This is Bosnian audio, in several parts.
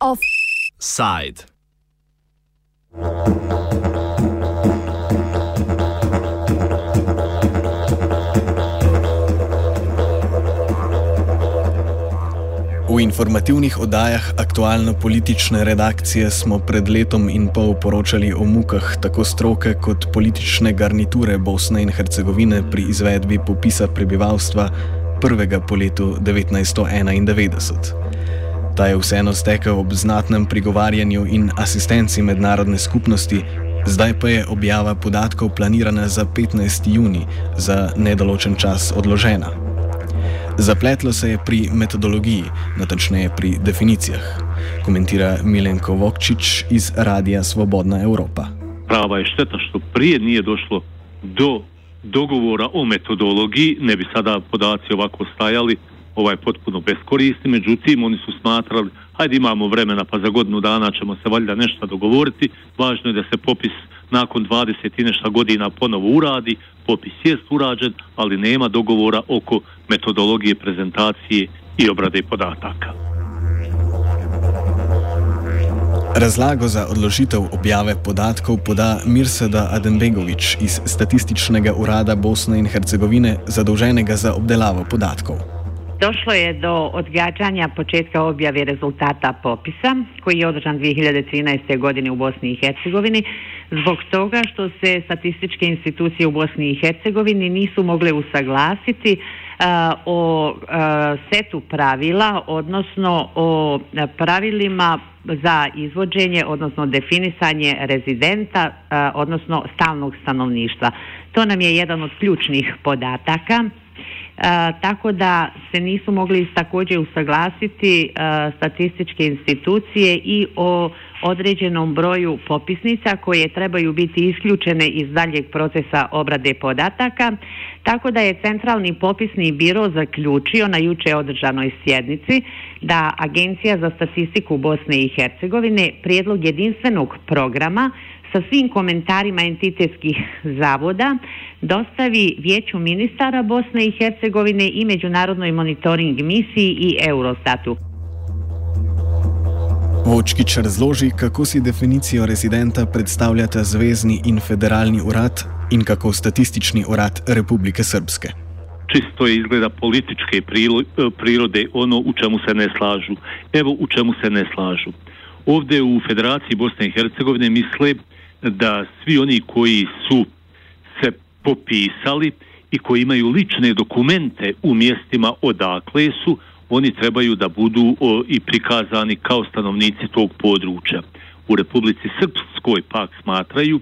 Offside. Informativnih oddajah aktualno-politične redakcije smo pred letom in pol poročali o mukah tako stroke kot politične garniture Bosne in Hercegovine pri izvedbi popisa prebivalstva prvega po letu 1991. Ta je vseeno stekel ob znatnem prigovarjanju in asistenci mednarodne skupnosti, zdaj pa je objava podatkov planirana za 15. juni, za nedoločen čas odložena. Zapletlo se je pri metodologiji, natančneje pri definicijah, komentira Milenko Vokčić iz Radija Svobodna Evropa. Prava je šteta što prije nije došlo do dogovora o metodologiji, ne bi sada podaci ovako stajali, ovaj potpuno beskorisni, međutim oni su smatrali, hajde imamo vremena pa za godinu dana ćemo se valjda nešto dogovoriti, važno je da se popis nakon 20 i nešto godina ponovo uradi, popis jest urađen, ali nema dogovora oko metodologije prezentacije i obrade podataka. Razlago za odložitev objave podatkov poda Mirsada Adembegovič iz Statističnega urada Bosne in Hercegovine, zadolženega za obdelavo podatkov. Došlo je do odgađanja početka objave rezultata popisa koji je održan 2013. godine u Bosni i Hercegovini zbog toga što se statističke institucije u Bosni i Hercegovini nisu mogle usaglasiti a, o a, setu pravila, odnosno o e, pravilima za izvođenje, odnosno definisanje rezidenta, a, odnosno stalnog stanovništva. To nam je jedan od ključnih podataka E, tako da se nisu mogli također usaglasiti a, statističke institucije i o određenom broju popisnica koje trebaju biti isključene iz daljeg procesa obrade podataka, tako da je Centralni popisni biro zaključio na juče održanoj sjednici da Agencija za statistiku Bosne i Hercegovine prijedlog jedinstvenog programa sa svim komentarima entitetskih zavoda dostavi Vijeću ministara Bosne i Hercegovine i Međunarodnoj monitoring misiji i Eurostatu. Vočkič razloži, kako si definicijo rezidenta predstavljata Zvezdni in federalni urad in kako statistični urad Republike Srpske. Čisto je izgleda političke prirode ono u čemu se ne slažu. Evo u čemu se ne slažu. Ovdje u Federaciji Bosne i Hercegovine misle da svi oni koji su se popisali i koji imaju lične dokumente u mjestima odakle su, oni trebaju da budu o, i prikazani kao stanovnici tog područja. U Republici Srpskoj pak smatraju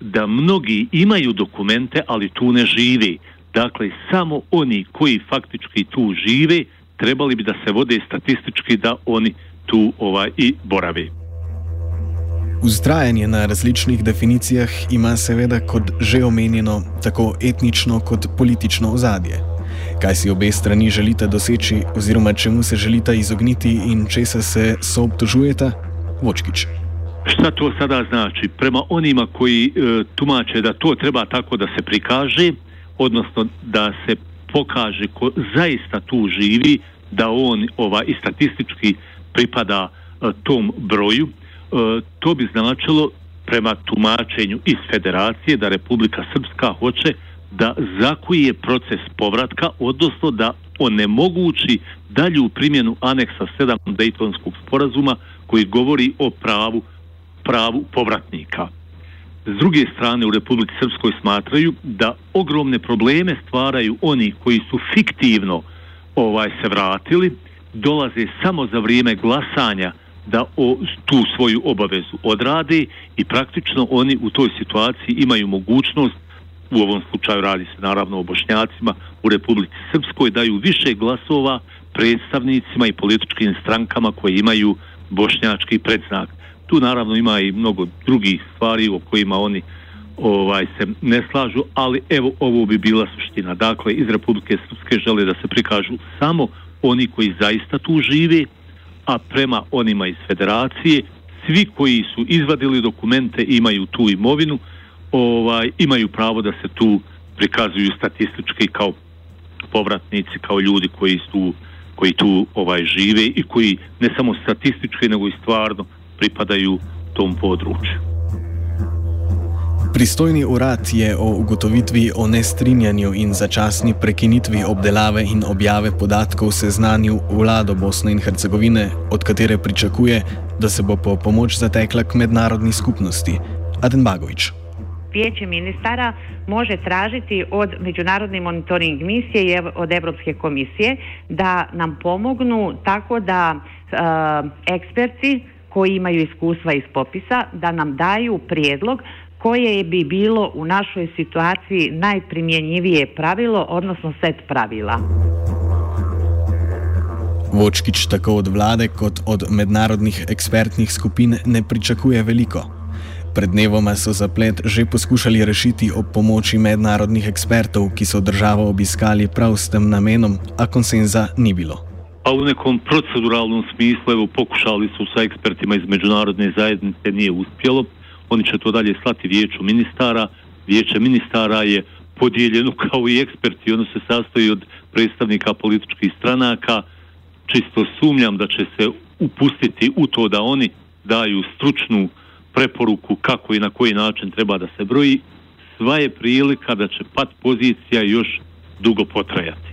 da mnogi imaju dokumente, ali tu ne žive. Dakle, samo oni koji faktički tu žive, trebali bi da se vode statistički da oni tu ovaj i borave. Ustrajanje na različnih definicijah ima seveda kot že omenjeno tako etnično kot politično ozadje. Kaj si obe strani želite doseči oziroma čemu se želite izogniti in česa se soobtožujete? Vočkič. Šta to sada znači? Prema onima koji e, tumače da to treba tako da se prikaže, odnosno da se pokaže ko zaista tu živi, da on ova i statistički pripada e, tom broju, E, to bi značilo prema tumačenju iz federacije da Republika Srpska hoće da zakuje proces povratka, odnosno da onemogući dalju primjenu aneksa 7 Dejtonskog sporazuma koji govori o pravu, pravu povratnika. S druge strane u Republici Srpskoj smatraju da ogromne probleme stvaraju oni koji su fiktivno ovaj se vratili, dolaze samo za vrijeme glasanja da o, tu svoju obavezu odrade i praktično oni u toj situaciji imaju mogućnost u ovom slučaju radi se naravno o bošnjacima u Republici Srpskoj daju više glasova predstavnicima i političkim strankama koje imaju bošnjački predznak. Tu naravno ima i mnogo drugih stvari o kojima oni ovaj se ne slažu, ali evo ovo bi bila suština. Dakle, iz Republike Srpske žele da se prikažu samo oni koji zaista tu žive, a prema onima iz federacije, svi koji su izvadili dokumente imaju tu imovinu, ovaj, imaju pravo da se tu prikazuju statistički kao povratnici, kao ljudi koji su koji tu ovaj žive i koji ne samo statistički nego i stvarno pripadaju tom području. Pristojni urad je o ugotovitvi o nestrinjanju in začasni prekinitvi obdelave in objave podatkov seznanil vlado Bosne in Hercegovine, od katere pričakuje, da se bo po pomoč zatekla k mednarodni skupnosti. Aden Bagovič. Vijeće ministara može tražiti od Međunarodne monitoring misije i od Evropske komisije da nam pomognu tako da uh, eksperti koji imaju iskustva iz popisa da nam daju prijedlog koje bi bilo u našoj situaciji najprimjenjivije pravilo, odnosno set pravila. Vočkič tako od vlade kot od mednarodnih ekspertnih skupin ne pričakuje veliko. Pred dnevoma so zaplet že poskušali rešiti ob pomoči mednarodnih ekspertov, ki so državo obiskali prav s tem namenom, a konsenza ni bilo. A v nekom proceduralnem smislu, evo, pokušali so sa ekspertima iz međunarodne zajednice, nije uspjelo oni će to dalje slati vijeću ministara. Vijeće ministara je podijeljeno kao i eksperti, ono se sastoji od predstavnika političkih stranaka. Čisto sumnjam da će se upustiti u to da oni daju stručnu preporuku kako i na koji način treba da se broji. Sva je prilika da će pat pozicija još dugo potrajati.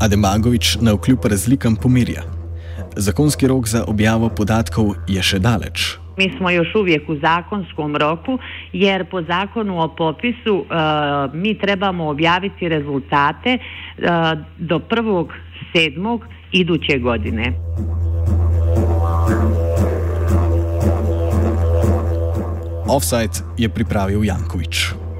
Ademagovič na vkljub razlikam pomirja. Zakonski rok za objavo podatkov je še daleč. Mi smo još uvijek u zakonskom roku jer po zakonu o popisu e, mi trebamo objaviti rezultate e, do prvog sedmog iduće godine. Offside je pripravio Janković.